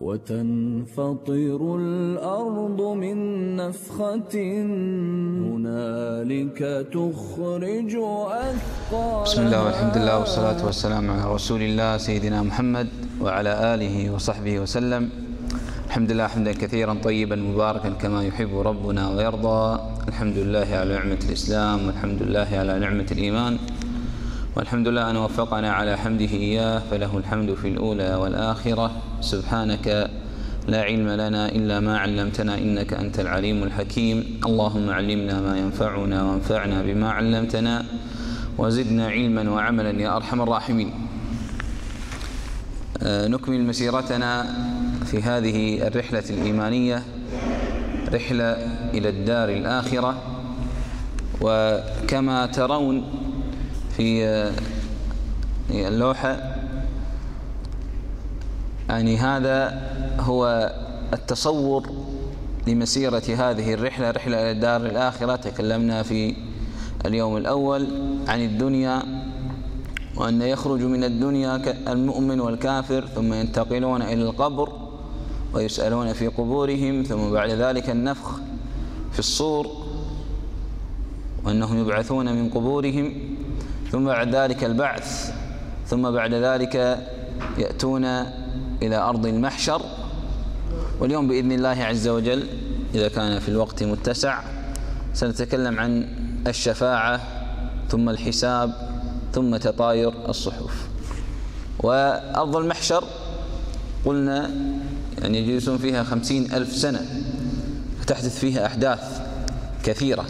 وتنفطر الأرض من نفخة هنالك تخرج أثقالها بسم الله والحمد لله والصلاة والسلام على رسول الله سيدنا محمد وعلى آله وصحبه وسلم. الحمد لله حمدا كثيرا طيبا مباركا كما يحب ربنا ويرضى. الحمد لله على نعمة الإسلام والحمد لله على نعمة الإيمان. والحمد لله أن وفقنا على حمده إياه فله الحمد في الأولى والآخرة. سبحانك لا علم لنا إلا ما علمتنا إنك أنت العليم الحكيم. اللهم علمنا ما ينفعنا وانفعنا بما علمتنا وزدنا علما وعملا يا أرحم الراحمين. نكمل مسيرتنا في هذه الرحلة الإيمانية رحلة إلى الدار الآخرة. وكما ترون في اللوحة. يعني هذا هو التصور لمسيرة هذه الرحلة رحلة إلى الدار الآخرة. تكلمنا في اليوم الأول عن الدنيا وأن يخرج من الدنيا المؤمن والكافر ثم ينتقلون إلى القبر ويسألون في قبورهم ثم بعد ذلك النفخ في الصور وأنهم يبعثون من قبورهم. ثم بعد ذلك البعث ثم بعد ذلك يأتون إلى أرض المحشر. واليوم بإذن الله عز وجل إذا كان في الوقت متسع سنتكلم عن الشفاعة ثم الحساب ثم تطاير الصحف. وأرض المحشر قلنا يعني يجلسون فيها خمسين ألف سنة تحدث فيها أحداث كثيرة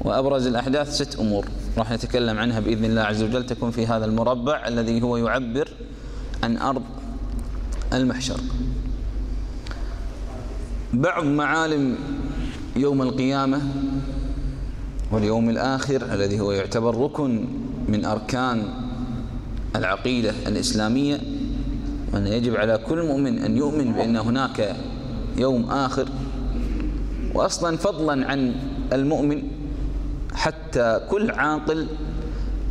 وأبرز الأحداث ست أمور. راح نتكلم عنها بإذن الله عز وجل تكون في هذا المربع الذي هو يعبر عن أرض المحشر. بعض معالم يوم القيامة واليوم الآخر الذي هو يعتبر ركن من أركان العقيدة الإسلامية وأن يجب على كل مؤمن أن يؤمن بأن هناك يوم آخر. وأصلا فضلا عن المؤمن حتى كل عاقل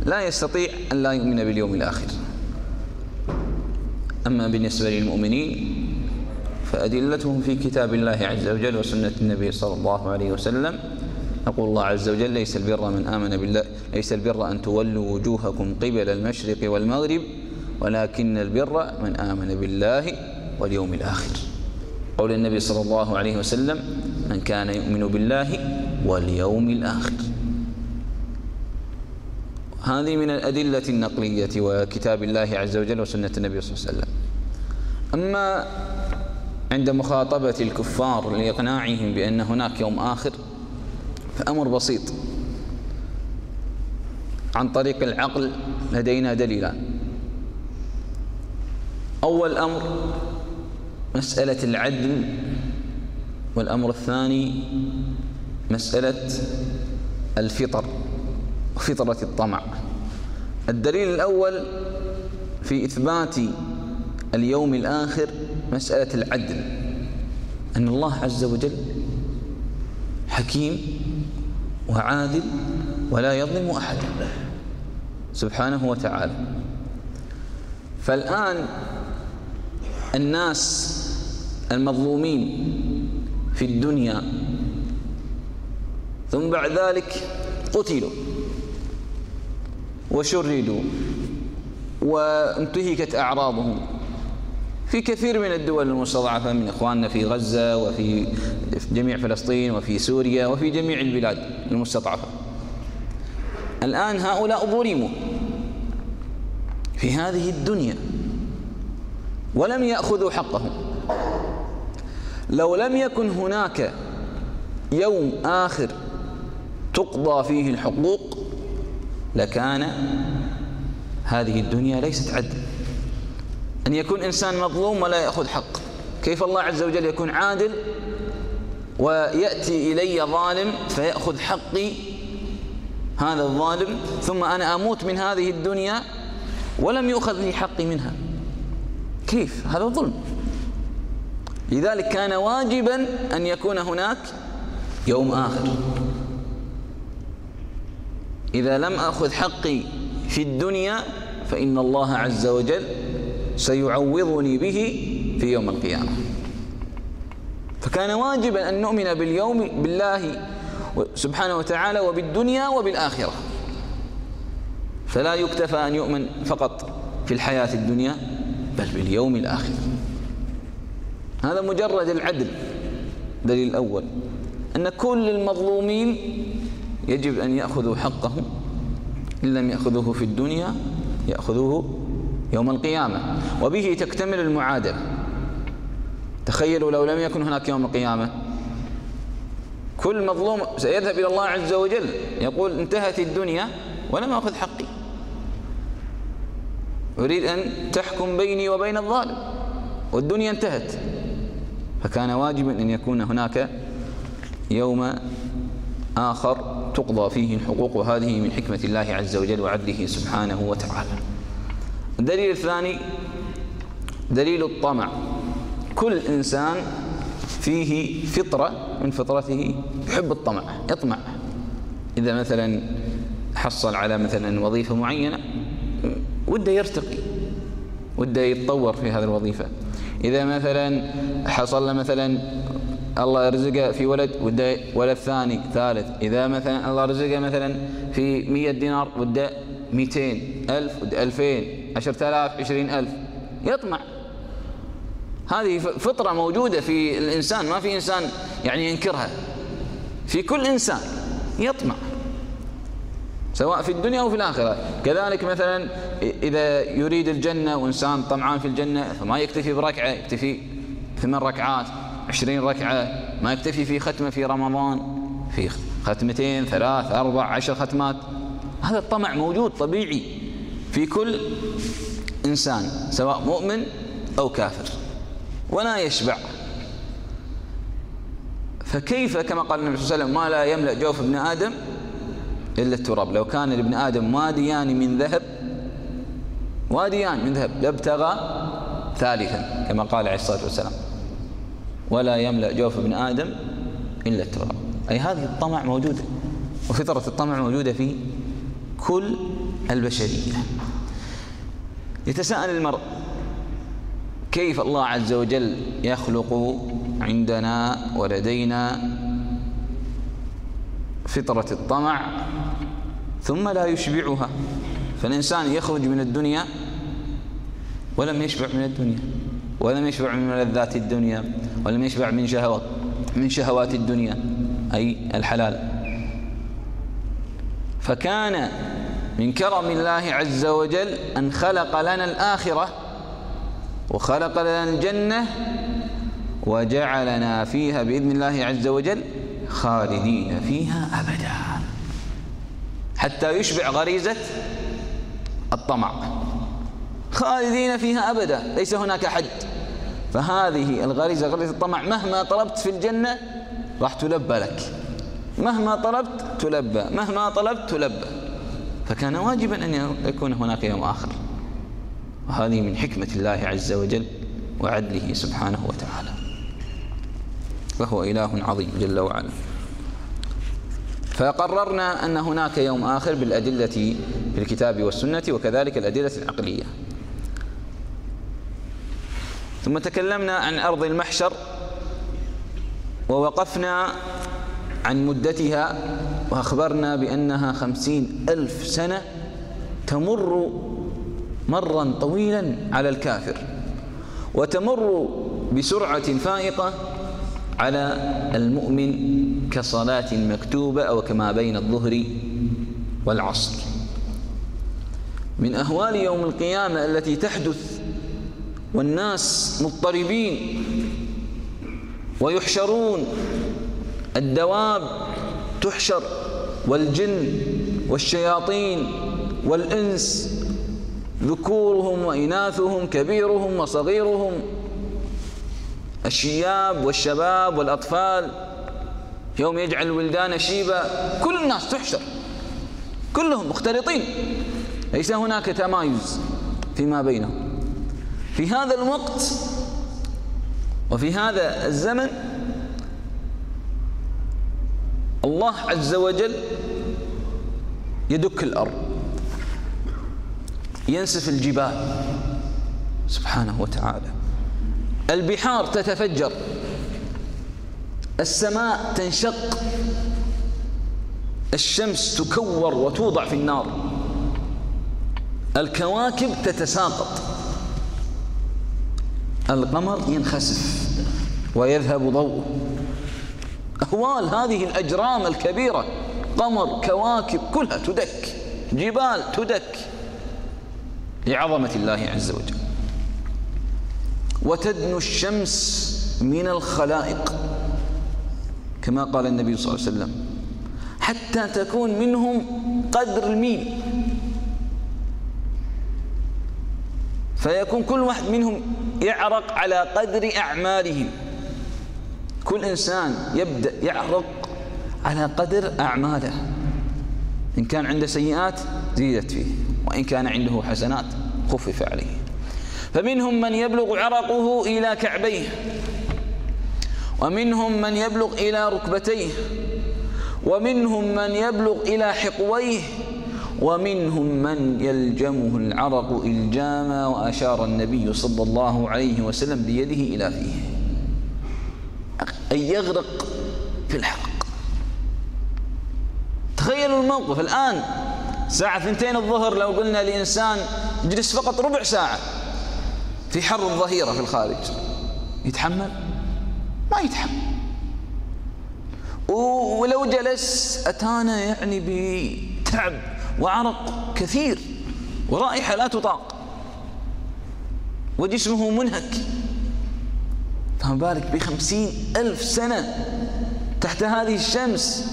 لا يستطيع أن لا يؤمن باليوم الآخر. أما بالنسبة للمؤمنين فأدلتهم في كتاب الله عز وجل وسنة النبي صلى الله عليه وسلم. يقول الله عز وجل ليس البر من آمن بالله ليس البر أن تولوا وجوهكم قبل المشرق والمغرب ولكن البر من آمن بالله واليوم الآخر. قول النبي صلى الله عليه وسلم من كان يؤمن بالله واليوم الآخر. هذه من الأدلة النقلية وكتاب الله عز وجل وسنة النبي صلى الله عليه وسلم. أما عند مخاطبة الكفار لإقناعهم بأن هناك يوم آخر فأمر بسيط. عن طريق العقل لدينا دليلان. أول أمر مسألة العدل والأمر الثاني مسألة الفطر. وفطرة الطمع. الدليل الأول في إثبات اليوم الآخر مسألة العدل. أن الله عز وجل حكيم وعادل ولا يظلم أحدا سبحانه وتعالى. فالآن الناس المظلومين في الدنيا ثم بعد ذلك قتلوا. وشردوا وانتهكت أعراضهم. في كثير من الدول المستضعفة من إخواننا في غزة وفي جميع فلسطين وفي سوريا وفي جميع البلاد المستضعفة. الآن هؤلاء ظلموا في هذه الدنيا ولم يأخذوا حقهم. لو لم يكن هناك يوم آخر تقضى فيه الحقوق لكان هذه الدنيا ليست عدل أن يكون إنسان مظلوم ولا يأخذ حق. كيف الله عز وجل يكون عادل ويأتي إلي ظالم فيأخذ حقي؟ هذا الظالم. ثم أنا أموت من هذه الدنيا ولم يؤخذ لي حقي منها. كيف؟ هذا ظلم. لذلك كان واجبا أن يكون هناك يوم آخر. إذا لم أخذ حقي في الدنيا فإن الله عز وجل سيعوضني به في يوم القيامة. فكان واجبا أن نؤمن باليوم بالله سبحانه وتعالى وبالدنيا وبالآخرة. فلا يكتفى أن يؤمن فقط في الحياة الدنيا بل باليوم الآخر. هذا مجرد العدل. دليل الأول أن كل المظلومين يجب أن يأخذوا حقهم إن لم يأخذوه في الدنيا يأخذوه يوم القيامة. وبه تكتمل المعادلة. تخيلوا لو لم يكن هناك يوم القيامة. كل مظلوم سيذهب إلى الله عز وجل يقول انتهت الدنيا ولم أخذ حقي. أريد أن تحكم بيني وبين الظالم والدنيا انتهت. فكان واجبا أن يكون هناك يوم آخر تقضى فيه الحقوق وهذه من حكمة الله عز وجل وعدله سبحانه وتعالى. الدليل الثاني دليل الطمع. كل إنسان فيه فطرة من فطرته يحب الطمع يطمع. إذا مثلا حصل على مثلا وظيفة معينة وده يرتقي وده يتطور في هذه الوظيفة. إذا مثلا حصل مثلا الله يرزقه في ولد وده ولد ثاني ثالث. إذا مثلا الله رزقه مثلا في مية دينار وده ميتين ألف وده ألفين عشرة آلاف عشرين ألف. يطمع. هذه فطرة موجودة في الإنسان ما في إنسان يعني ينكرها. في كل إنسان يطمع. سواء في الدنيا أو في الآخرة. كذلك مثلا إذا يريد الجنة وإنسان طمعان في الجنة فما يكتفي بركعة يكتفي ثمان ركعات. عشرين ركعة ما يكتفي في ختمة في رمضان. في ختمتين ثلاث أربع عشر ختمات. هذا الطمع موجود طبيعي في كل إنسان سواء مؤمن أو كافر ولا يشبع. فكيف كما قال النبي صلى الله عليه وسلم ما لا يملأ جوف ابن آدم إلا التراب. لو كان لابن آدم واديان من ذهب واديان من ذهب لابتغى ثالثا كما قال عليه الصلاة والسلام. ولا يملأ جوف ابن آدم إلا التراب. أي هذه الطمع موجودة وفطرة الطمع موجودة في كل البشرية. يتساءل المرء كيف الله عز وجل يخلق عندنا ولدينا فطرة الطمع ثم لا يشبعها؟ فالإنسان يخرج من الدنيا ولم يشبع من الدنيا ولم يشبع من ملذات الدنيا. ولم يشبع من شهوات من شهوات الدنيا أي الحلال. فكان من كرم الله عز وجل أن خلق لنا الآخرة وخلق لنا الجنة وجعلنا فيها بإذن الله عز وجل خالدين فيها أبدا. حتى يشبع غريزة الطمع. خالدين فيها أبدا ليس هناك حد. فهذه الغريزة غريزة الطمع مهما طلبت في الجنة راح تلبى لك. مهما طلبت تلبى مهما طلبت تلبى. فكان واجبا أن يكون هناك يوم آخر. وهذه من حكمة الله عز وجل وعدله سبحانه وتعالى. فهو إله عظيم جل وعلا. فقررنا أن هناك يوم آخر بالأدلة في الكتاب والسنة وكذلك الأدلة العقلية. ثم تكلمنا عن أرض المحشر ووقفنا عن مدتها وأخبرنا بأنها خمسين ألف سنة تمر مرا طويلا على الكافر وتمر بسرعة فائقة على المؤمن كصلاة مكتوبة أو كما بين الظهر والعصر. من أهوال يوم القيامة التي تحدث والناس مضطربين ويحشرون. الدواب تحشر والجن والشياطين والإنس ذكورهم وإناثهم كبيرهم وصغيرهم. الشياب والشباب والأطفال يوم يجعل الولدان شيبا كل الناس تحشر. كلهم مختلطين. ليس هناك تمايز فيما بينهم. في هذا الوقت وفي هذا الزمن الله عز وجل يدك الأرض ينسف الجبال سبحانه وتعالى. البحار تتفجر السماء تنشق الشمس تكور وتوضع في النار الكواكب تتساقط. القمر ينخسف ويذهب ضوءه أهوال هذه الأجرام الكبيرة قمر كواكب كلها تدك جبال تدك لعظمة الله عز وجل. وتدنو الشمس من الخلائق كما قال النبي صلى الله عليه وسلم حتى تكون منهم قدر الميل. فيكون كل واحد منهم يعرق على قدر أعمالهم. كل إنسان يبدأ يعرق على قدر أعماله. إن كان عنده سيئات زيدت فيه وإن كان عنده حسنات خفف عليه. فمنهم من يبلغ عرقه إلى كعبيه ومنهم من يبلغ إلى ركبتيه ومنهم من يبلغ إلى حقويه ومنهم من يلجمه العرق إلجاما وأشار النبي صلى الله عليه وسلم بيده إلى فيه. أن يغرق في الحرق تخيلوا الموقف الآن. ساعة ثنتين الظهر لو قلنا لإنسان يجلس فقط ربع ساعة في حر الظهيرة في الخارج. يتحمل؟ ما يتحمل. ولو جلس أتانا يعني بتعب. وعرق كثير ورائحة لا تطاق. وجسمه منهك. فما بالك بخمسين ألف سنة تحت هذه الشمس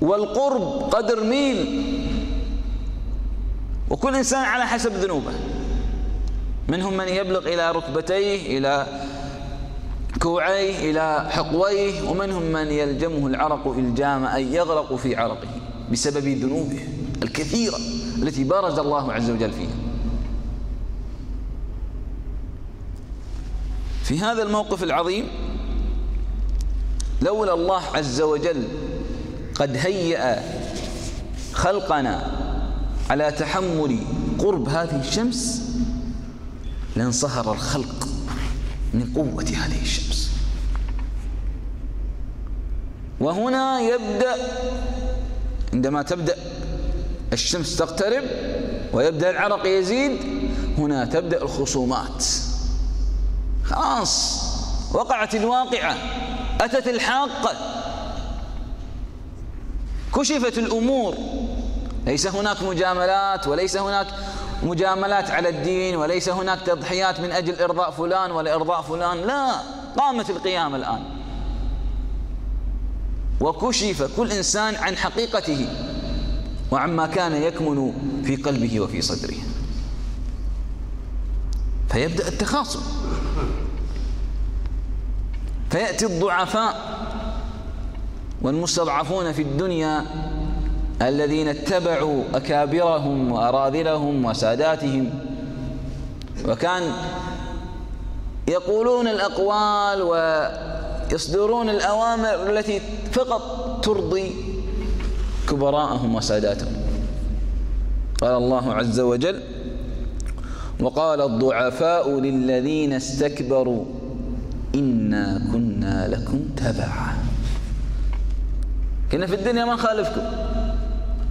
والقرب قدر ميل. وكل إنسان على حسب ذنوبه. منهم من يبلغ إلى ركبتيه إلى كوعيه إلى حقويه. ومنهم من يلجمه العرق إلجام أي يغرق في عرقه بسبب ذنوبه. الكثيرة التي بارز الله عز وجل فيها. في هذا الموقف العظيم لولا الله عز وجل قد هيأ خلقنا على تحمل قرب هذه الشمس لانصهر الخلق من قوة هذه الشمس. وهنا يبدأ عندما تبدأ الشمس تقترب ويبدأ العرق يزيد هنا تبدأ الخصومات. خلاص وقعت الواقعة أتت الحاقة. كشفت الأمور. ليس هناك مجاملات وليس هناك مجاملات على الدين وليس هناك تضحيات من أجل إرضاء فلان ولا إرضاء فلان. لا قامت القيامة الآن. وكشف كل إنسان عن حقيقته. وعما كان يكمن في قلبه وفي صدره. فيبدأ التخاصم. فيأتي الضعفاء والمستضعفون في الدنيا الذين اتبعوا أكابرهم وأراذلهم وساداتهم. وكان يقولون الأقوال ويصدرون الأوامر التي فقط ترضي كبراءهم وساداتهم. قال الله عز وجل وقال الضعفاء للذين استكبروا إنا كنا لكم تبعا. كنا في الدنيا ما نخالفكم.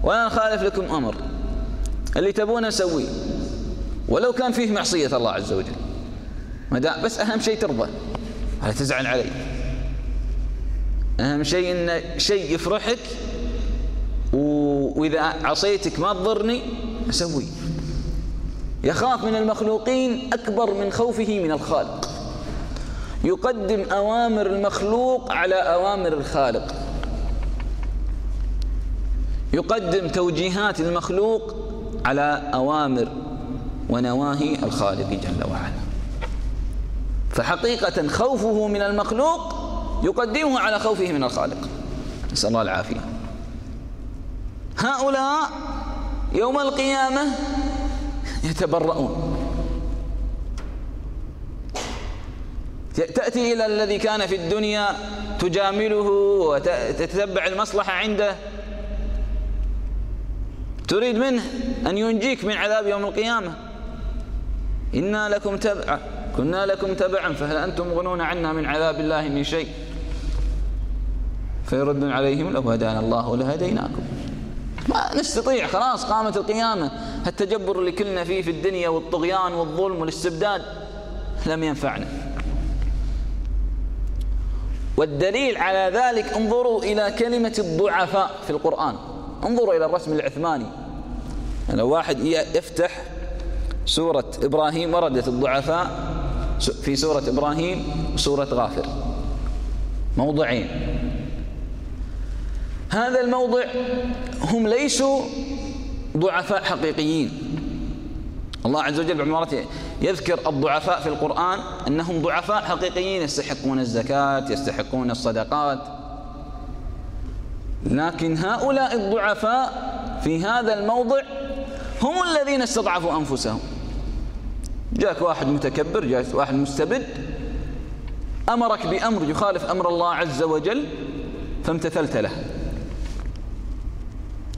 ولا نخالف لكم أمر. اللي تبون نسويه ولو كان فيه معصية الله عز وجل. ما بس أهم شيء ترضى. ولا تزعل علي. أهم شيء إن شيء يفرحك وإذا عصيتك ما تضرني أسوي. يخاف من المخلوقين أكبر من خوفه من الخالق. يقدم أوامر المخلوق على أوامر الخالق. يقدم توجيهات المخلوق على أوامر ونواهي الخالق جل وعلا. فحقيقة خوفه من المخلوق يقدمه على خوفه من الخالق. نسأل الله العافية. هؤلاء يوم القيامة يتبرؤون. تأتي إلى الذي كان في الدنيا تجامله وتتبع المصلحة عنده. تريد منه أن ينجيك من عذاب يوم القيامة. إنا لكم تبعا كنا لكم تبعا فهل أنتم مغنون عنا من عذاب الله من شيء؟ فيرد عليهم لو هدانا الله لهديناكم. ما نستطيع خلاص قامت القيامة. التجبر اللي كلنا فيه في الدنيا والطغيان والظلم والاستبداد لم ينفعنا. والدليل على ذلك انظروا إلى كلمة الضعفاء في القرآن. انظروا إلى الرسم العثماني. لو واحد يفتح سورة إبراهيم وردت الضعفاء في سورة إبراهيم وسورة غافر. موضعين هذا الموضع هم ليسوا ضعفاء حقيقيين. الله عز وجل بعمارته يذكر الضعفاء في القرآن أنهم ضعفاء حقيقيين يستحقون الزكاة يستحقون الصدقات. لكن هؤلاء الضعفاء في هذا الموضع هم الذين استضعفوا أنفسهم. جاءك واحد متكبر جاءك واحد مستبد أمرك بأمر يخالف أمر الله عز وجل فامتثلت له.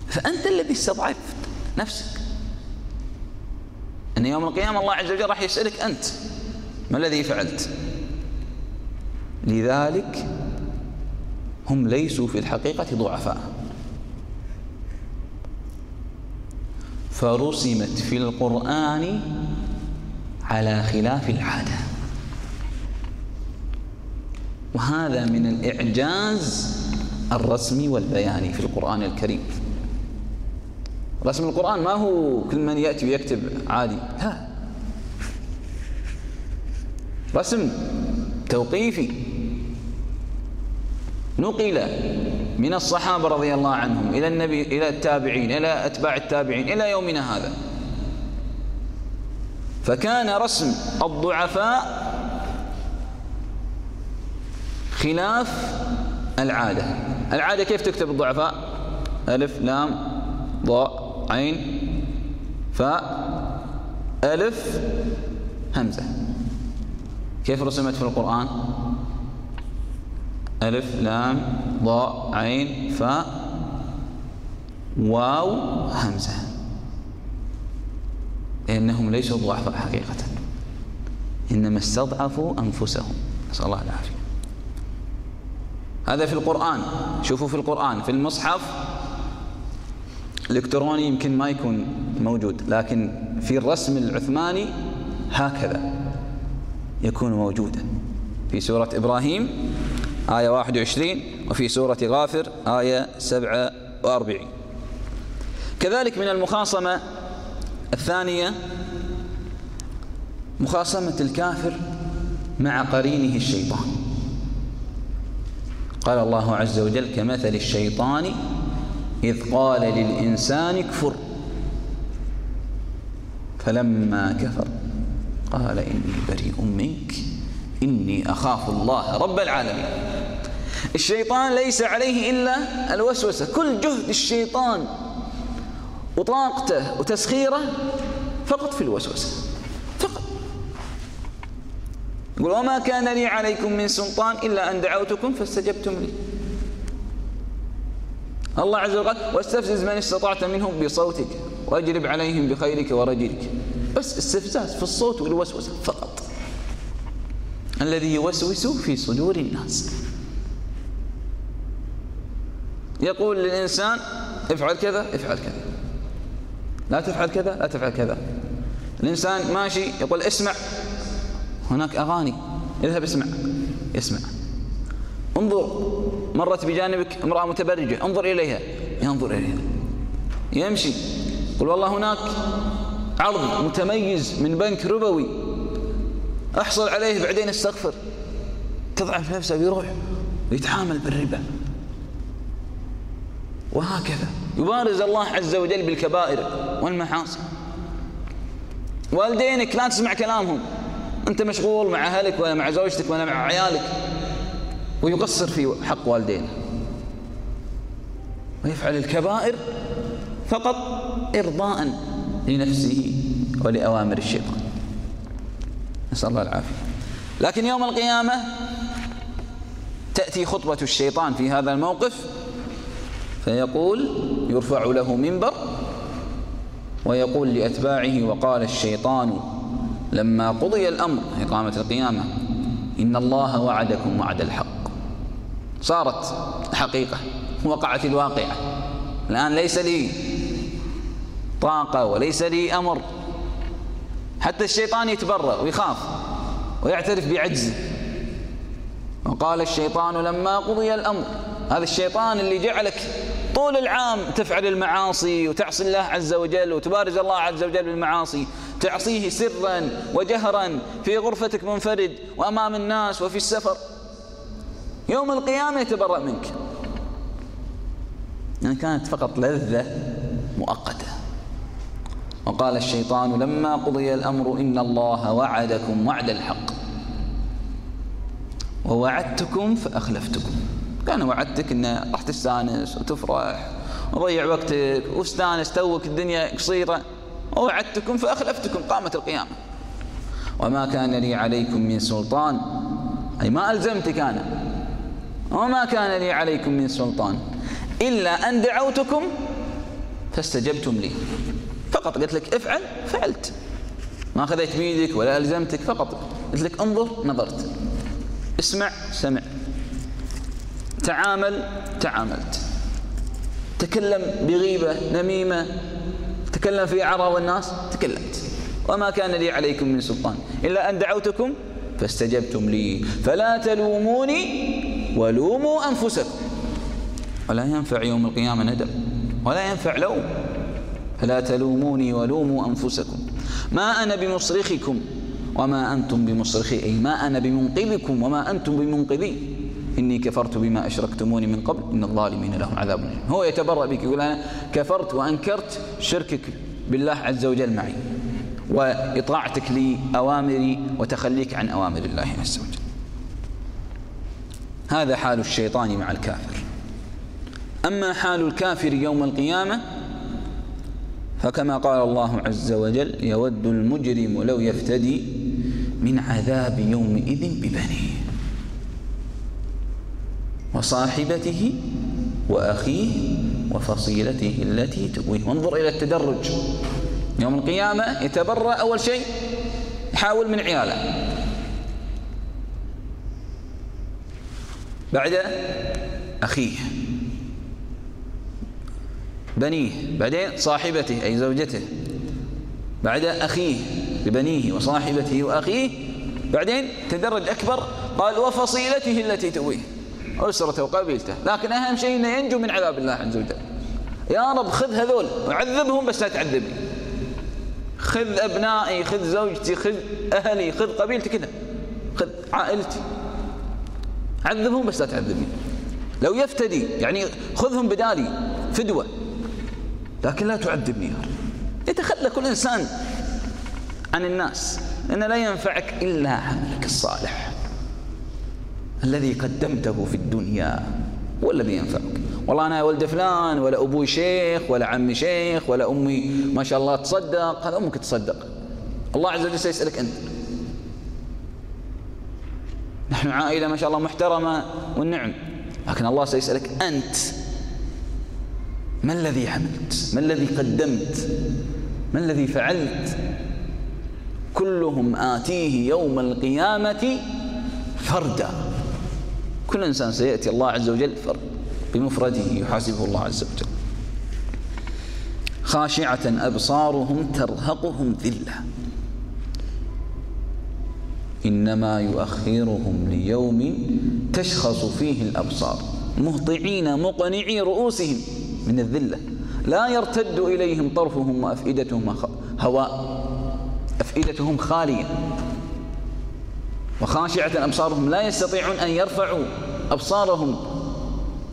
فأنت الذي استضعفت نفسك. أن يوم القيامة الله عز وجل راح يسألك أنت ما الذي فعلت؟ لذلك هم ليسوا في الحقيقة ضعفاء. فرسمت في القرآن على خلاف العادة. وهذا من الإعجاز الرسمي والبياني في القرآن الكريم. رسم القرآن ما هو كل من يأتي ويكتب عادي. لا رسم توقيفي. نقل من الصحابة رضي الله عنهم إلى النبي إلى التابعين إلى أتباع التابعين إلى يومنا هذا. فكان رسم الضعفاء خلاف العادة. العادة كيف تكتب الضعفاء؟ ألف لام ضاء. عين فاء ألف همزة. كيف رسمت في القرآن؟ ألف لام ضاء عين فاء واو همزة. لأنهم ليسوا ضعفاء حقيقة. إنما استضعفوا أنفسهم. نسأل الله العافية. هذا في القرآن. شوفوا في القرآن في المصحف الإلكتروني يمكن ما يكون موجود لكن في الرسم العثماني هكذا يكون موجودا. في سورة إبراهيم آية 21 وفي سورة غافر آية 47 كذلك من المخاصمة الثانية مخاصمة الكافر مع قرينه الشيطان. قال الله عز وجل كمثل الشيطان إذ قال للإنسان اكفر. فلما كفر قال إني بريء منك إني أخاف الله رب العالمين. الشيطان ليس عليه إلا الوسوسة. كل جهد الشيطان وطاقته وتسخيره فقط في الوسوسة فقط. يقول وما كان لي عليكم من سلطان إلا أن دعوتكم فاستجبتم لي. الله عز وجل واستفزز من استطعت منهم بصوتك واجلب عليهم بخيرك ورجلك. بس استفزاز في الصوت والوسوسة فقط. الذي يوسوس في صدور الناس. يقول للإنسان افعل كذا افعل كذا. لا تفعل كذا لا تفعل كذا. الإنسان ماشي يقول اسمع. هناك أغاني اذهب اسمع يسمع انظر. مرت بجانبك امرأة متبرجة انظر إليها. ينظر إليها. يمشي. يقول والله هناك عرض متميز من بنك ربوي. أحصل عليه بعدين استغفر. تضعف نفسه ويروح ويتعامل بالربا. وهكذا. يبارز الله عز وجل بالكبائر والمحاصي والدينك لا تسمع كلامهم. أنت مشغول مع أهلك ولا مع زوجتك ولا مع عيالك. ويقصر في حق والدينه ويفعل الكبائر فقط إرضاء لنفسه ولأوامر الشيطان. نسأل الله العافية. لكن يوم القيامة تأتي خطبة الشيطان في هذا الموقف فيقول يرفع له منبر ويقول لأتباعه وقال الشيطان لما قضي الأمر إقامة القيامة إن الله وعدكم وعد الحق. صارت حقيقة وقعت الواقعة. الآن ليس لي طاقة وليس لي أمر. حتى الشيطان يتبرأ ويخاف ويعترف بعجزه وقال الشيطان لما قضي الأمر هذا الشيطان اللي جعلك طول العام تفعل المعاصي وتعصي الله عز وجل وتبارز الله عز وجل بالمعاصي تعصيه سرا وجهرا في غرفتك منفرد وأمام الناس وفي السفر. يوم القيامة يتبرأ منك. يعني كانت فقط لذة مؤقتة. وقال الشيطان لما قضي الأمر إن الله وعدكم وعد الحق. ووعدتكم فأخلفتكم. كان وعدتك أن راح تستأنس وتفرح وضيع وقتك واستأنس توك الدنيا قصيرة. ووعدتكم فأخلفتكم قامت القيامة. وما كان لي عليكم من سلطان. أي ما ألزمتك أنا. وما كان لي عليكم من سلطان. إلا أن دعوتكم فاستجبتم لي. فقط قلت لك افعل فعلت. ما أخذت بيدك ولا ألزمتك فقط قلت لك انظر نظرت. اسمع سمع. تعامل تعاملت. تكلم بغيبة نميمة. تكلم في أعراض الناس تكلمت. وما كان لي عليكم من سلطان. إلا أن دعوتكم فاستجبتم لي. فلا تلوموني ولوموا أنفسكم. ولا ينفع يوم القيامة ندم. ولا ينفع لوم. فلا تلوموني ولوموا أنفسكم. ما أنا بمصرخكم وما أنتم بمصرخي. أي ما أنا بمنقذكم وما أنتم بمنقذي. إني كفرت بما أشركتموني من قبل. إن الظالمين لهم عذاب هو يتبرأ بك يقول أنا كفرت وأنكرت شركك بالله عز وجل معي. وإطاعتك لأوامري وتخليك عن أوامر الله عز وجل. هذا حال الشيطان مع الكافر. أما حال الكافر يوم القيامة فكما قال الله عز وجل يود المجرم لو يفتدي من عذاب يومئذ ببنيه وصاحبته وأخيه وفصيلته التي تؤويه. وانظر إلى التدرج. يوم القيامة يتبرأ أول شيء يحاول من عياله. بعد أخيه بنيه بعدين صاحبته أي زوجته بعد أخيه ببنيه وصاحبته وأخيه بعدين تدرج أكبر قال وفصيلته التي تؤويه. أسرته وقبيلته. لكن أهم شيء أنه ينجو من عذاب الله عز وجل. يا رب خذ هذول وعذبهم بس لا تعذبني خذ أبنائي خذ زوجتي خذ أهلي خذ قبيلتي كذا خذ عائلتي. عذبهم بس لا تعذبني. لو يفتدي يعني خذهم بدالي فدوة. لكن لا تعذبني يا رب. يتخلى كل إنسان عن الناس. لأن لا ينفعك إلا عملك الصالح. الذي قدمته في الدنيا هو الذي ينفعك. والله أنا ولد فلان ولا أبوي شيخ ولا عمي شيخ ولا أمي ما شاء الله تصدق. هذا أمك تصدق. الله عز وجل سيسألك أنت. نحن عائلة ما شاء الله محترمة والنعم. لكن الله سيسألك أنت ما الذي عملت؟ ما الذي قدمت؟ ما الذي فعلت؟ كلهم آتيه يوم القيامة فردا. كل إنسان سيأتي الله عز وجل فرد بمفرده يحاسبه الله عز وجل. خاشعة أبصارهم ترهقهم ذلة. إنما يؤخرهم ليوم تشخص فيه الأبصار. مهطعين مقنعي رؤوسهم من الذلة. لا يرتد إليهم طرفهم وأفئدتهم هواء. أفئدتهم خالية. وخاشعة أبصارهم لا يستطيعون أن يرفعوا أبصارهم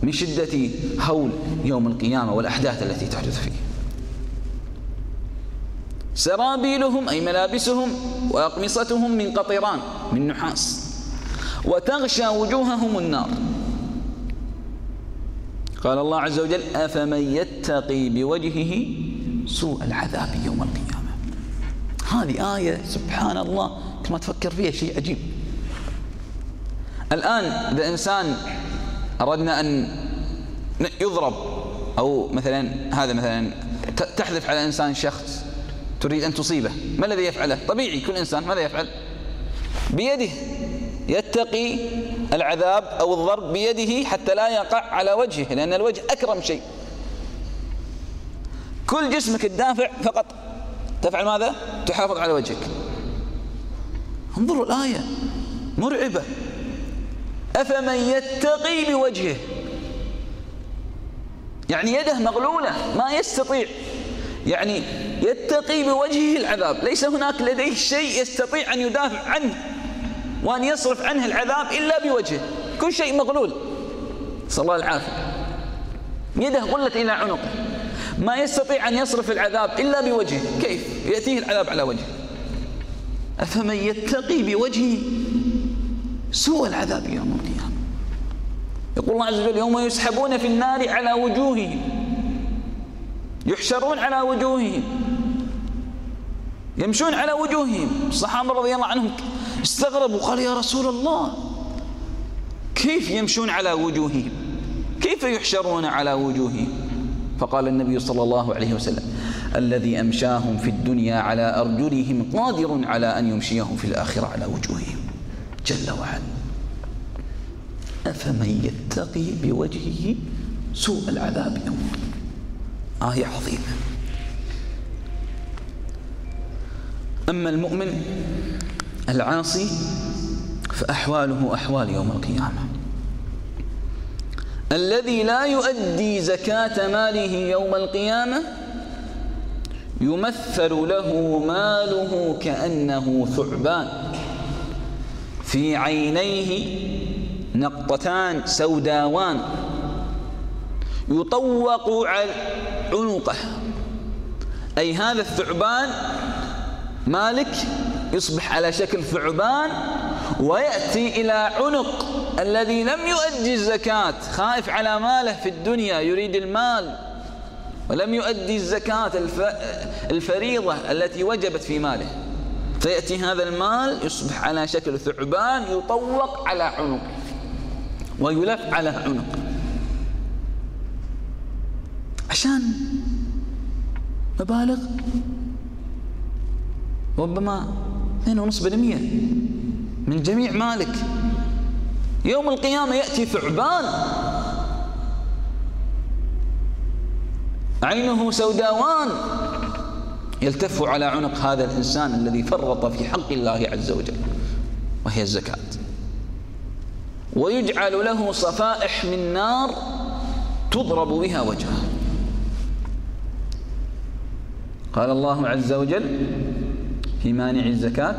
من شدة هول يوم القيامة والأحداث التي تحدث فيه. سرابيلهم أي ملابسهم وأقمصتهم من قطران من نحاس. وتغشى وجوههم النار. قال الله عز وجل أفمن يتقي بوجهه سوء العذاب يوم القيامة؟ هذه آية سبحان الله كنت ما تفكر فيها شيء عجيب. الآن إذا إنسان أردنا أن يضرب أو مثلا هذا مثلا تحذف على إنسان شخص تريد أن تصيبه. ما الذي يفعله؟ طبيعي كل إنسان ماذا يفعل؟ بيده. يتقي العذاب أو الضرب بيده حتى لا يقع على وجهه لأن الوجه أكرم شيء. كل جسمك تدافع فقط. تفعل ماذا؟ تحافظ على وجهك. انظروا الآية. مرعبة. أفمن يتقي بوجهه؟ يعني يده مغلولة ما يستطيع. يعني يتقي بوجهه العذاب. ليس هناك لديه شيء يستطيع أن يدافع عنه وأن يصرف عنه العذاب إلا بوجهه. كل شيء مغلول. صلى الله العافية. يده غلت إلى عنقه. ما يستطيع أن يصرف العذاب إلا بوجهه. كيف؟ يأتيه العذاب على وجهه. أفمن يتقي بوجهه سوء العذاب يوم القيامة؟ يقول الله عز وجل يوم يسحبون في النار على وجوههم. يحشرون على وجوههم. يمشون على وجوههم. الصحابة رضي الله عنهم استغربوا قال يا رسول الله كيف يمشون على وجوههم؟ كيف يحشرون على وجوههم؟ فقال النبي صلى الله عليه وسلم الذي أمشاهم في الدنيا على أرجلهم قادر على أن يمشيهم في الآخرة على وجوههم. جل وعلا. أفمن يتقي بوجهه سوء العذاب يوم آية عظيمة أما المؤمن العاصي فأحواله أحوال يوم القيامة. الذي لا يؤدي زكاة ماله يوم القيامة يمثل له ماله كأنه ثعبان. في عينيه نقطتان سوداوان. يطوق عنقه. أي هذا الثعبان مالك يصبح على شكل ثعبان ويأتي إلى عنق الذي لم يؤدي الزكاة خائف على ماله في الدنيا يريد المال. ولم يؤدي الزكاة الفريضة التي وجبت في ماله. فيأتي هذا المال يصبح على شكل ثعبان يطوق على عنق ويلف على عنق. عشان مبالغ. ربما 2.5% من جميع مالك. يوم القيامة يأتي ثعبان. عينه سوداوان. يلتف على عنق هذا الإنسان الذي فرط في حق الله عز وجل وهي الزكاة. ويجعل له صفائح من نار تضرب بها وجهه. قال الله عز وجل في مانع الزكاة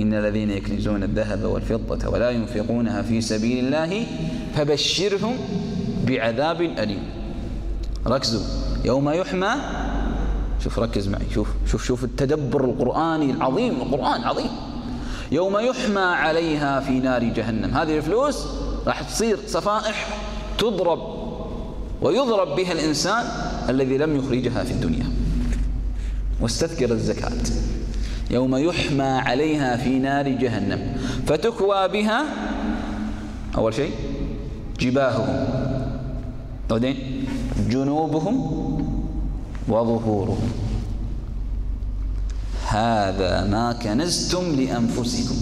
إن الذين يكنزون الذهب والفضة ولا ينفقونها في سبيل الله فبشرهم بعذاب أليم. ركزوا يوم يحمى شوف ركز معي شوف شوف شوف التدبر القرآني العظيم القرآن عظيم يوم يحمى عليها في نار جهنم هذه الفلوس راح تصير صفائح تضرب ويضرب بها الإنسان الذي لم يخرجها في الدنيا. واستذكر الزكاة. يوم يحمى عليها في نار جهنم. فتكوى بها أول شيء جباههم. بعدين جنوبهم وظهورهم. هذا ما كنزتم لأنفسكم.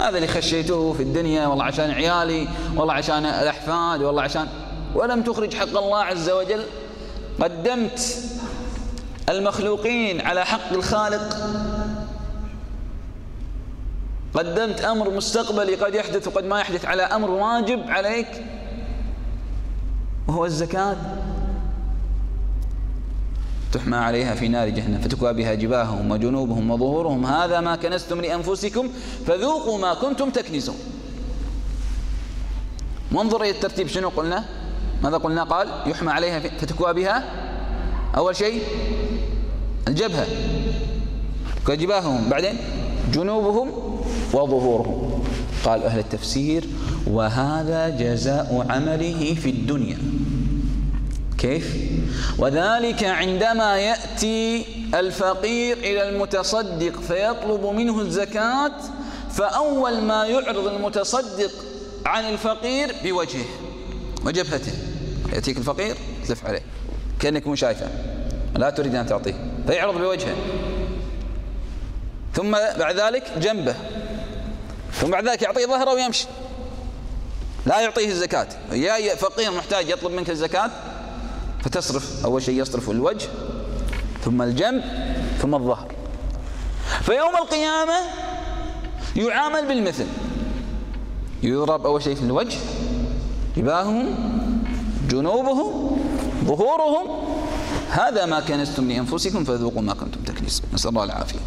هذا اللي خشيتوه في الدنيا والله عشان عيالي والله عشان الأحفاد والله عشان. ولم تخرج حق الله عز وجل قدمت المخلوقين على حق الخالق. قدمت أمر مستقبلي قد يحدث وقد ما يحدث على أمر واجب عليك وهو الزكاة. تحمى عليها في نار جهنم فتكوى بها جباههم وجنوبهم وظهورهم. هذا ما كنستم لأنفسكم فذوقوا ما كنتم تكنزون. وانظر إلى الترتيب شنو قلنا؟ ماذا قلنا؟ قال يحمى عليها فتكوى بها. أول شيء الجبهة. كجباههم. بعدين جنوبهم وظهورهم. قال أهل التفسير وهذا جزاء عمله في الدنيا. كيف؟ وذلك عندما يأتي الفقير إلى المتصدق فيطلب منه الزكاة فأول ما يعرض المتصدق عن الفقير بوجهه وجبهته. يأتيك الفقير تلف عليه. كأنك مو شايفه. لا تريد أن تعطيه. فيعرض بوجهه. ثم بعد ذلك جنبه. ثم بعد ذلك يعطيه ظهره ويمشي. لا يعطيه الزكاة. يا فقير محتاج يطلب منك الزكاة فتصرف. أول شيء يصرف الوجه ثم الجنب ثم الظهر. فيوم القيامة يعامل بالمثل. يضرب أول شيء في الوجه جباههم جنوبهم ظهورهم هذا ما كنستم لأنفسكم فذوقوا ما كنتم تكنسون. نسأل الله العافية.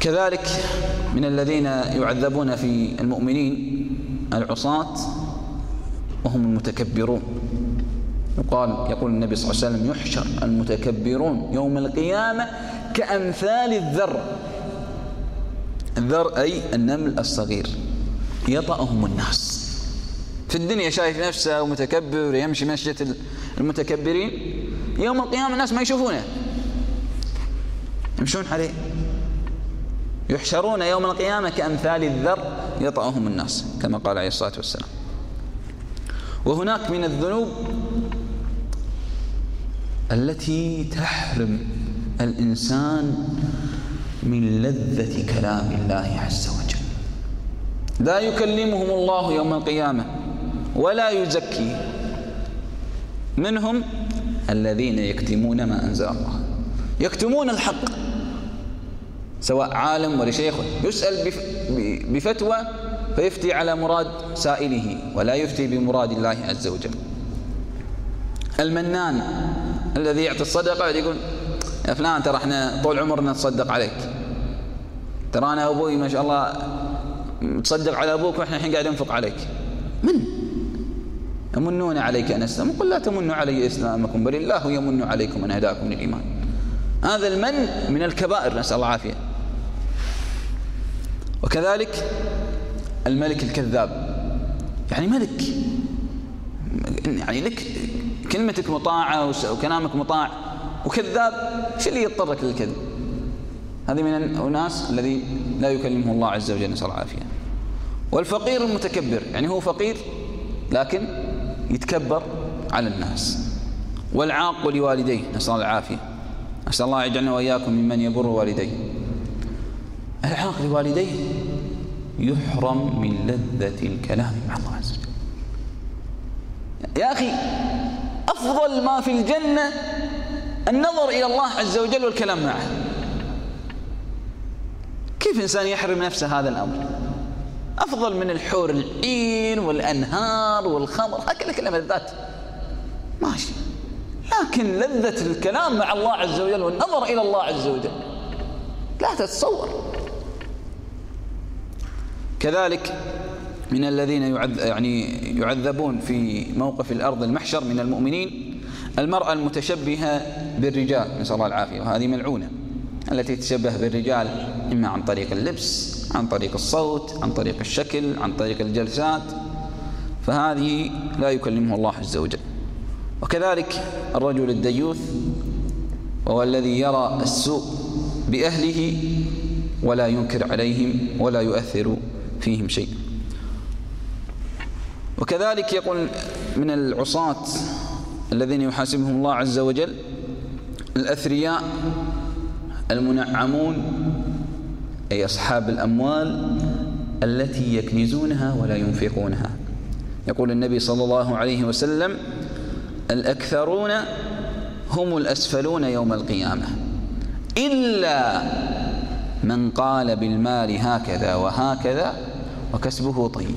كذلك من الذين يعذبون في المؤمنين العصاة وهم المتكبرون. يقال يقول النبي صلى الله عليه وسلم يحشر المتكبرون يوم القيامة كأمثال الذر. الذر أي النمل الصغير. يطأهم الناس. في الدنيا شايف نفسه ومتكبر يمشي مشية المتكبرين. يوم القيامة الناس ما يشوفونه. يمشون عليه. يحشرون يوم القيامة كأمثال الذر يطأهم الناس كما قال عليه الصلاة والسلام. وهناك من الذنوب التي تحرم الإنسان من لذة كلام الله عز وجل. لا يكلمهم الله يوم القيامة. ولا يزكي. منهم الذين يكتمون ما أنزل الله. يكتمون الحق. سواء عالم ولا شيخ يسأل بفتوى فيفتي على مراد سائله ولا يفتي بمراد الله عز وجل. المنان الذي يعطي الصدقة يقول يا فلان ترى إحنا طول عمرنا نتصدق عليك. ترى أنا أبوي ما شاء الله تصدق على أبوك وإحنا الحين قاعد ننفق عليك. من؟ يمنون عليك أن أسلم قل لا تمنوا علي إسلامكم بل الله يمن عليكم أن هداكم للإيمان. هذا المن من الكبائر نسأل الله العافية. وكذلك الملك الكذاب. يعني ملك يعني لك كلمتك مطاعة وكلامك مطاع وكذاب شو اللي يضطرك للكذب؟ هذه من الناس الذي لا يكلمه الله عز وجل نسأل العافية. والفقير المتكبر يعني هو فقير لكن يتكبر على الناس. والعاق لوالديه نسأل الله العافية. نسأل الله يجعلنا وإياكم ممن يبر والديه. العاق لوالديه يحرم من لذة الكلام مع الله عز وجل. يا أخي أفضل ما في الجنة النظر إلى الله عز وجل والكلام معه. كيف إنسان يحرم نفسه هذا الأمر؟ أفضل من الحور العين والأنهار والخمر هكذا كلام الذات. ماشي. لكن لذة الكلام مع الله عز وجل والنظر إلى الله عز وجل. لا تتصور. كذلك من الذين يعذ يعني يعذبون في موقف الأرض المحشر من المؤمنين المرأة المتشبهة بالرجال نسأل الله العافية وهذه ملعونة. التي تتشبه بالرجال إما عن طريق اللبس عن طريق الصوت عن طريق الشكل عن طريق الجلسات. فهذه لا يكلمه الله عز وجل. وكذلك الرجل الديوث وهو الذي يرى السوء بأهله ولا ينكر عليهم ولا يؤثر فيهم شيء. وكذلك يقول من العصاة الذين يحاسبهم الله عز وجل الأثرياء المنعمون أي أصحاب الأموال التي يكنزونها ولا ينفقونها. يقول النبي صلى الله عليه وسلم الأكثرون هم الأسفلون يوم القيامة. إلا من قال بالمال هكذا وهكذا وكسبه طيب.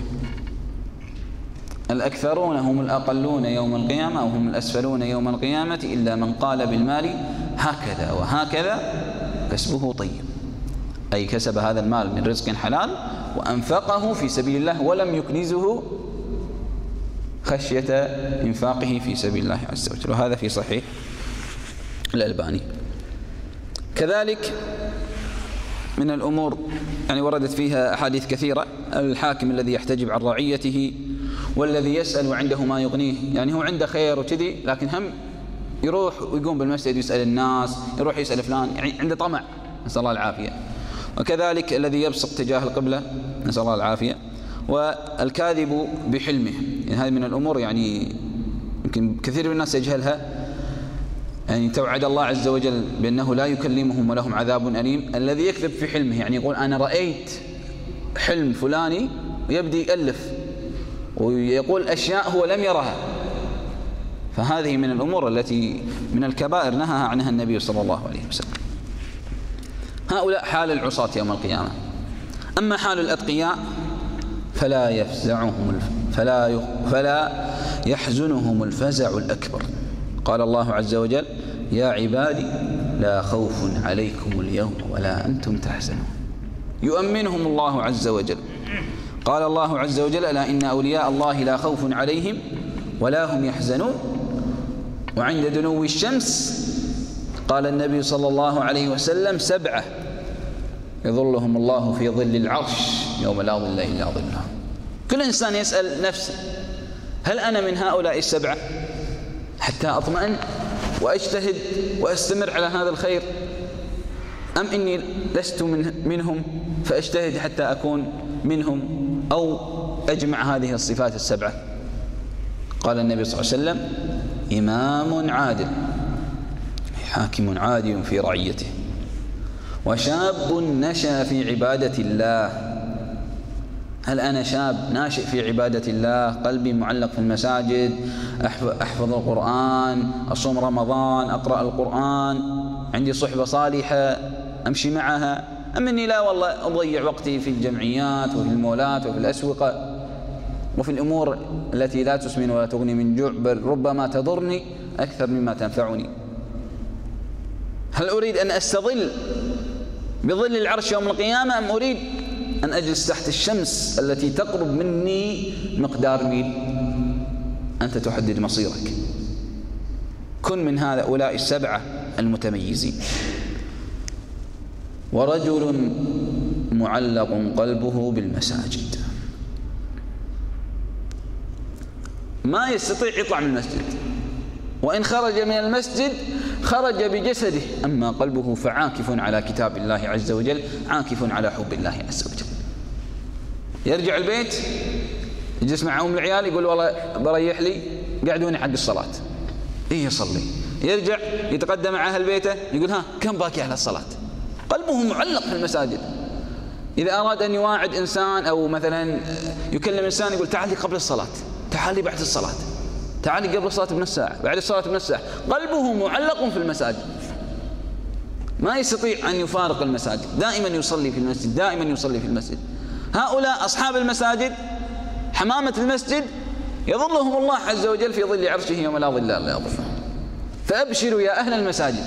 الأكثرون هم الأقلون يوم القيامة وهم الأسفلون يوم القيامة إلا من قال بالمال هكذا وهكذا كسبه طيب. أي كسب هذا المال من رزق حلال وأنفقه في سبيل الله ولم يكنزه خشية إنفاقه في سبيل الله عز وجل. وهذا في صحيح الألباني. كذلك من الأمور يعني وردت فيها أحاديث كثيرة الحاكم الذي يحتجب عن رعيته والذي يسأل وعنده ما يغنيه. يعني هو عنده خير وكذي لكن هم يروح ويقوم بالمسجد ويسأل الناس يروح يسأل فلان يعني عنده طمع. نسأل الله العافية. وكذلك الذي يبصق تجاه القبلة نسأل الله العافية. والكاذب بحلمه. يعني هذه من الأمور يعني يمكن كثير من الناس يجهلها. يعني توعد الله عز وجل بأنه لا يكلمهم ولهم عذاب أليم. الذي يكذب في حلمه يعني يقول أنا رأيت حلم فلاني ويبدي يألف. ويقول أشياء هو لم يرها. فهذه من الأمور التي من الكبائر نهى عنها النبي صلى الله عليه وسلم. هؤلاء حال العصاة يوم القيامة. أما حال الأتقياء فلا يفزعهم فلا فلا يحزنهم الفزع الأكبر. قال الله عز وجل يا عبادي لا خوف عليكم اليوم ولا أنتم تحزنون. يؤمنهم الله عز وجل. قال الله عز وجل ألا إن أولياء الله لا خوف عليهم ولا هم يحزنون؟ وعند دنو الشمس قال النبي صلى الله عليه وسلم سبعة. يظلهم الله في ظل العرش يوم لا ظل إلا ظله. كل إنسان يسأل نفسه هل أنا من هؤلاء السبعة؟ حتى أطمئن وأجتهد وأستمر على هذا الخير. أم إني لست من منهم فأجتهد حتى أكون منهم أو أجمع هذه الصفات السبعة؟ قال النبي صلى الله عليه وسلم إمام عادل حاكم عادل في رعيته وشاب نشأ في عبادة الله. هل أنا شاب ناشئ في عبادة الله؟ قلبي معلق في المساجد أحفظ القرآن أصوم رمضان أقرأ القرآن عندي صحبة صالحة أمشي معها. أم أني لا والله أضيع وقتي في الجمعيات وفي المولات وفي الأسوقة. وفي الأمور التي لا تسمن ولا تغني من جوع بل ربما تضرني أكثر مما تنفعني. هل أريد أن أستظل بظل العرش يوم القيامة أم أريد أن أجلس تحت الشمس التي تقرب مني مقدار ميل؟ أنت تحدد مصيرك. كن من هؤلاء السبعة المتميزين. ورجل معلق قلبه بالمساجد. ما يستطيع يطلع من المسجد. وإن خرج من المسجد خرج بجسده. أما قلبه فعاكف على كتاب الله عز وجل عاكف على حب الله عز وجل. يرجع البيت يجلس مع أم العيال يقول والله بريح لي قعدوني حق الصلاة؟ إيه يصلي. يرجع يتقدم مع أهل بيته يقول ها كم باقي على الصلاة؟ قلبه معلق في المساجد. إذا أراد أن يواعد إنسان أو مثلا يكلم إنسان يقول تعالي قبل الصلاة. تعالي بعد الصلاة. تعالي قبل الصلاة بنص ساعة بعد الصلاة بنص ساعة. قلبه معلق في المساجد. ما يستطيع أن يفارق المساجد. دائما يصلي في المسجد دائما يصلي في المسجد. هؤلاء أصحاب المساجد حمامة المسجد يظلهم الله عز وجل في ظل عرشه يوم لا ظل إلا ظله فأبشروا يا أهل المساجد.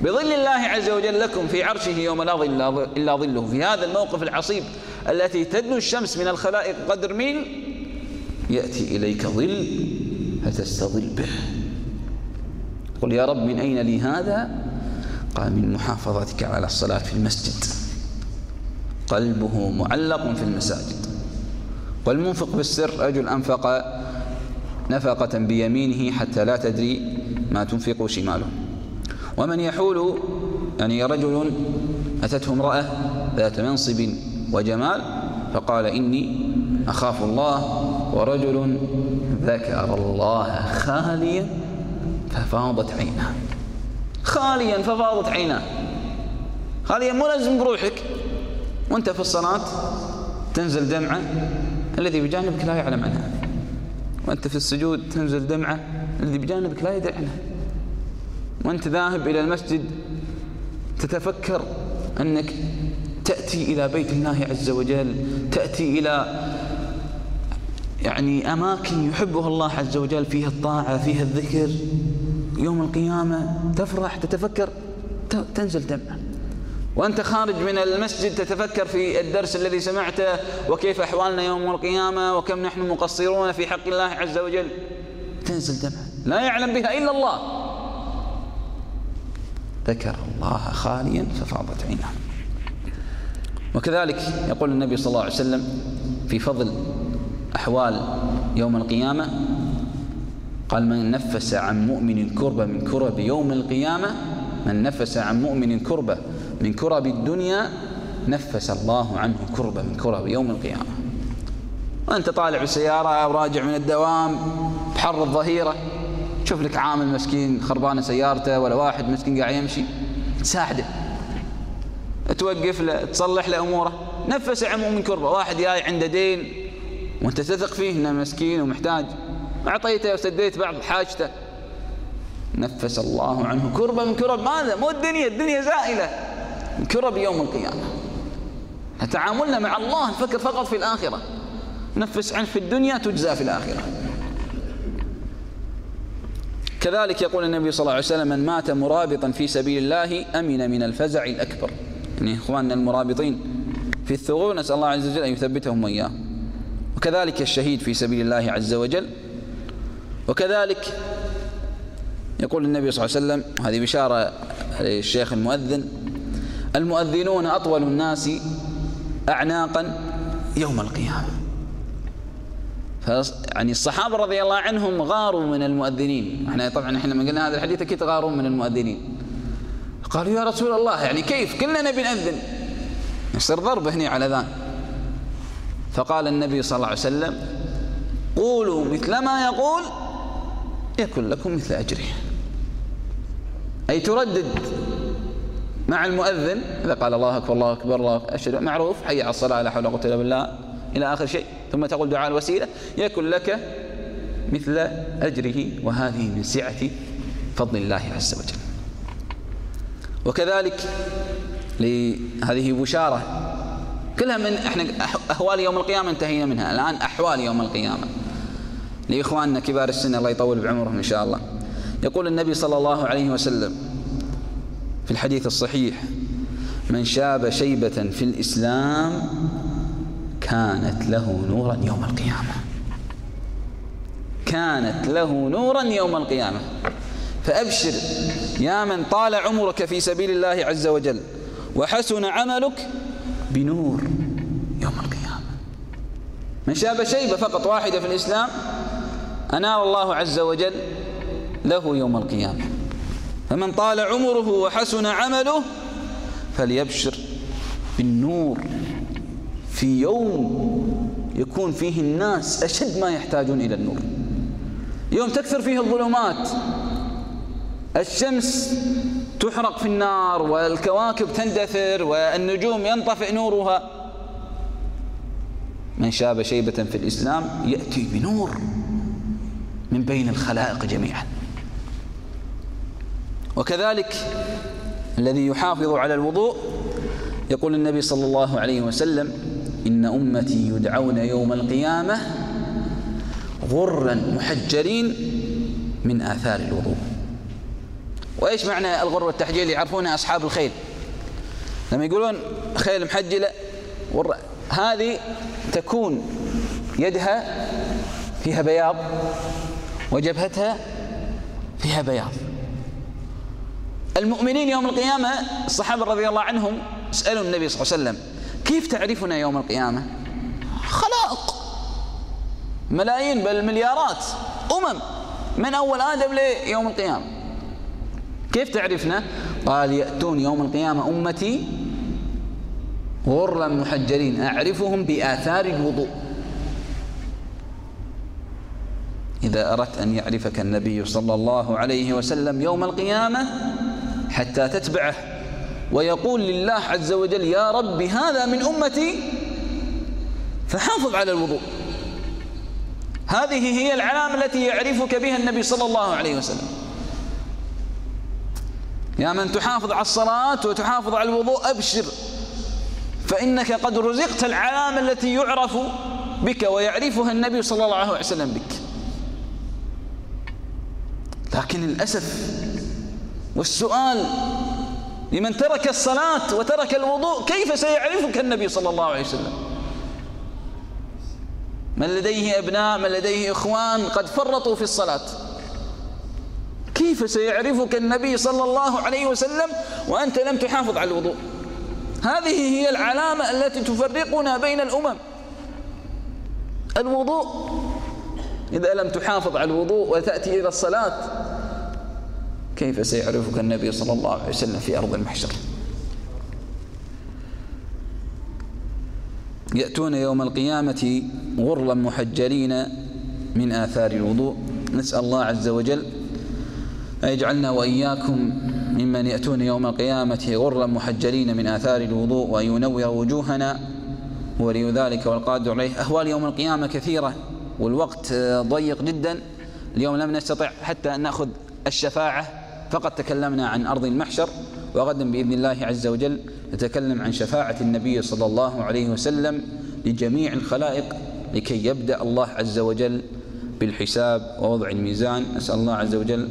بظل الله عز وجل لكم في عرشه يوم لا ظل إلا ظله. في هذا الموقف العصيب التي تدنو الشمس من الخلائق قدر ميل يأتي إليك ظل فتستظل به. قل يا رب من أين لي هذا؟ قال من محافظتك على الصلاة في المسجد. قلبه معلق في المساجد. والمنفق بالسر رجل أنفق نفقة بيمينه حتى لا تدري ما تنفق شماله. ومن يحول يعني رجل أتته امرأة ذات منصب وجمال فقال إني أخاف الله ورجل ذكر الله خاليا ففاضت عيناه. خاليا ففاضت عيناه. خاليا مو لازم بروحك. وانت في الصلاة تنزل دمعة الذي بجانبك لا يعلم عنها. وانت في السجود تنزل دمعة الذي بجانبك لا يدري عنها. وانت ذاهب إلى المسجد تتفكر أنك تأتي إلى بيت الله عز وجل تأتي إلى يعني أماكن يحبها الله عز وجل فيها الطاعة فيها الذكر. يوم القيامة تفرح تتفكر تنزل دمعة. وأنت خارج من المسجد تتفكر في الدرس الذي سمعته وكيف أحوالنا يوم القيامة وكم نحن مقصرون في حق الله عز وجل. تنزل دمعة. لا يعلم بها إلا الله. ذكر الله خاليا ففاضت عينه وكذلك يقول النبي صلى الله عليه وسلم في فضل أحوال يوم القيامة؟ قال من نفس عن مؤمن كربة من كرب يوم القيامة من نفس عن مؤمن كربة من كرب الدنيا نفس الله عنه كربة من كرب يوم القيامة. وأنت طالع بالسيارة أو راجع من الدوام بحر الظهيرة شوف لك عامل مسكين خربانة سيارته ولا واحد مسكين قاعد يمشي تساعده توقف له تصلح له أموره. نفس عن مؤمن كربة واحد جاي عنده دين وانت تثق فيه إنه مسكين ومحتاج. أعطيته وسديت بعض حاجته. نفس الله عنه. كربة من كرب ماذا؟ مو الدنيا الدنيا زائلة. من كرب يوم القيامة. تعاملنا مع الله نفكر فقط في الآخرة. نفس عنه في الدنيا تجزى في الآخرة. كذلك يقول النبي صلى الله عليه وسلم من مات مرابطا في سبيل الله أمن من الفزع الأكبر. يعني إخواننا المرابطين في الثغور نسأل الله عز وجل أن يثبتهم وإياه وكذلك الشهيد في سبيل الله عز وجل. وكذلك يقول النبي صلى الله عليه وسلم هذه بشارة للشيخ المؤذن المؤذنون أطول الناس أعناقا يوم القيامة. يعني الصحابة رضي الله عنهم غاروا من المؤذنين. إحنا طبعا إحنا لما قلنا هذا الحديث أكيد غاروا من المؤذنين. قالوا يا رسول الله يعني كيف؟ كلنا نبي نأذن يصير ضرب هنا على ذان فقال النبي صلى الله عليه وسلم قولوا مثل ما يقول يكن لكم مثل أجره. أي تردد مع المؤذن؟ إذا قال الله أكبر الله أكبر الله أشهد معروف حي على الصلاة لا حول ولا قوة إلا بالله إلى آخر شيء. ثم تقول دعاء الوسيلة يكن لك مثل أجره وهذه من سعة فضل الله عز وجل. وكذلك لهذه بشارة كلها من إحنا أهوال يوم القيامة انتهينا منها. الآن أحوال يوم القيامة. لإخواننا كبار السن الله يطول بعمرهم إن شاء الله. يقول النبي صلى الله عليه وسلم في الحديث الصحيح من شاب شيبة في الإسلام كانت له نورا يوم القيامة. كانت له نورا يوم القيامة. فأبشر يا من طال عمرك في سبيل الله عز وجل وحسن عملك بنور. من شاب شيبة فقط واحدة في الإسلام أنال الله عز وجل له يوم القيامة. فمن طال عمره وحسن عمله فليبشر بالنور. في يوم يكون فيه الناس أشد ما يحتاجون إلى النور. يوم تكثر فيه الظلمات الشمس تحرق في النار والكواكب تندثر والنجوم ينطفئ نورها. من شاب شيبة في الإسلام يأتي بنور من بين الخلائق جميعا. وكذلك الذي يحافظ على الوضوء يقول النبي صلى الله عليه وسلم إن أمتي يدعون يوم القيامة غرا محجرين من آثار الوضوء. وإيش معنى الغر والتحجيل يعرفونها أصحاب الخيل. لما يقولون خيل محجلة هذه تكون يدها فيها بياض وجبهتها فيها بياض. المؤمنين يوم القيامة الصحابة رضي الله عنهم سألوا النبي صلى الله عليه وسلم كيف تعرفنا يوم القيامة؟ خلائق ملايين بل مليارات أمم من أول آدم ليوم القيامة. كيف تعرفنا؟ قال يأتون يوم القيامة أمتي غرا محجرين أعرفهم بآثار الوضوء. إذا أردت أن يعرفك النبي صلى الله عليه وسلم يوم القيامة حتى تتبعه ويقول لله عز وجل يا رب هذا من أمتي فحافظ على الوضوء. هذه هي العلامة التي يعرفك بها النبي صلى الله عليه وسلم. يا من تحافظ على الصلاة وتحافظ على الوضوء أبشر. فإنك قد رزقت العلامة التي يعرف بك ويعرفها النبي صلى الله عليه وسلم بك. لكن للأسف والسؤال لمن ترك الصلاة وترك الوضوء كيف سيعرفك النبي صلى الله عليه وسلم؟ من لديه أبناء من لديه إخوان قد فرطوا في الصلاة. كيف سيعرفك النبي صلى الله عليه وسلم وأنت لم تحافظ على الوضوء؟ هذه هي العلامة التي تفرقنا بين الأمم. الوضوء إذا لم تحافظ على الوضوء وتأتي إلى الصلاة كيف سيعرفك النبي صلى الله عليه وسلم في أرض المحشر؟ يأتون يوم القيامة غرلا محجلين من آثار الوضوء. نسأل الله عز وجل أن يجعلنا وإياكم ممن يأتون يوم القيامة غرا محجلين من آثار الوضوء وأن ينور وجوهنا ولي ذلك والقادر عليه أهوال يوم القيامة كثيرة والوقت ضيق جدا اليوم لم نستطع حتى أن نأخذ الشفاعة فقد تكلمنا عن أرض المحشر وغدا بإذن الله عز وجل نتكلم عن شفاعة النبي صلى الله عليه وسلم لجميع الخلائق لكي يبدأ الله عز وجل بالحساب ووضع الميزان. نسأل الله عز وجل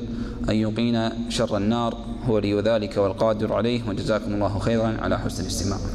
أن يقينا شر النار هو لي ذلك والقادر عليه وجزاكم الله خيرا على حسن الاستماع.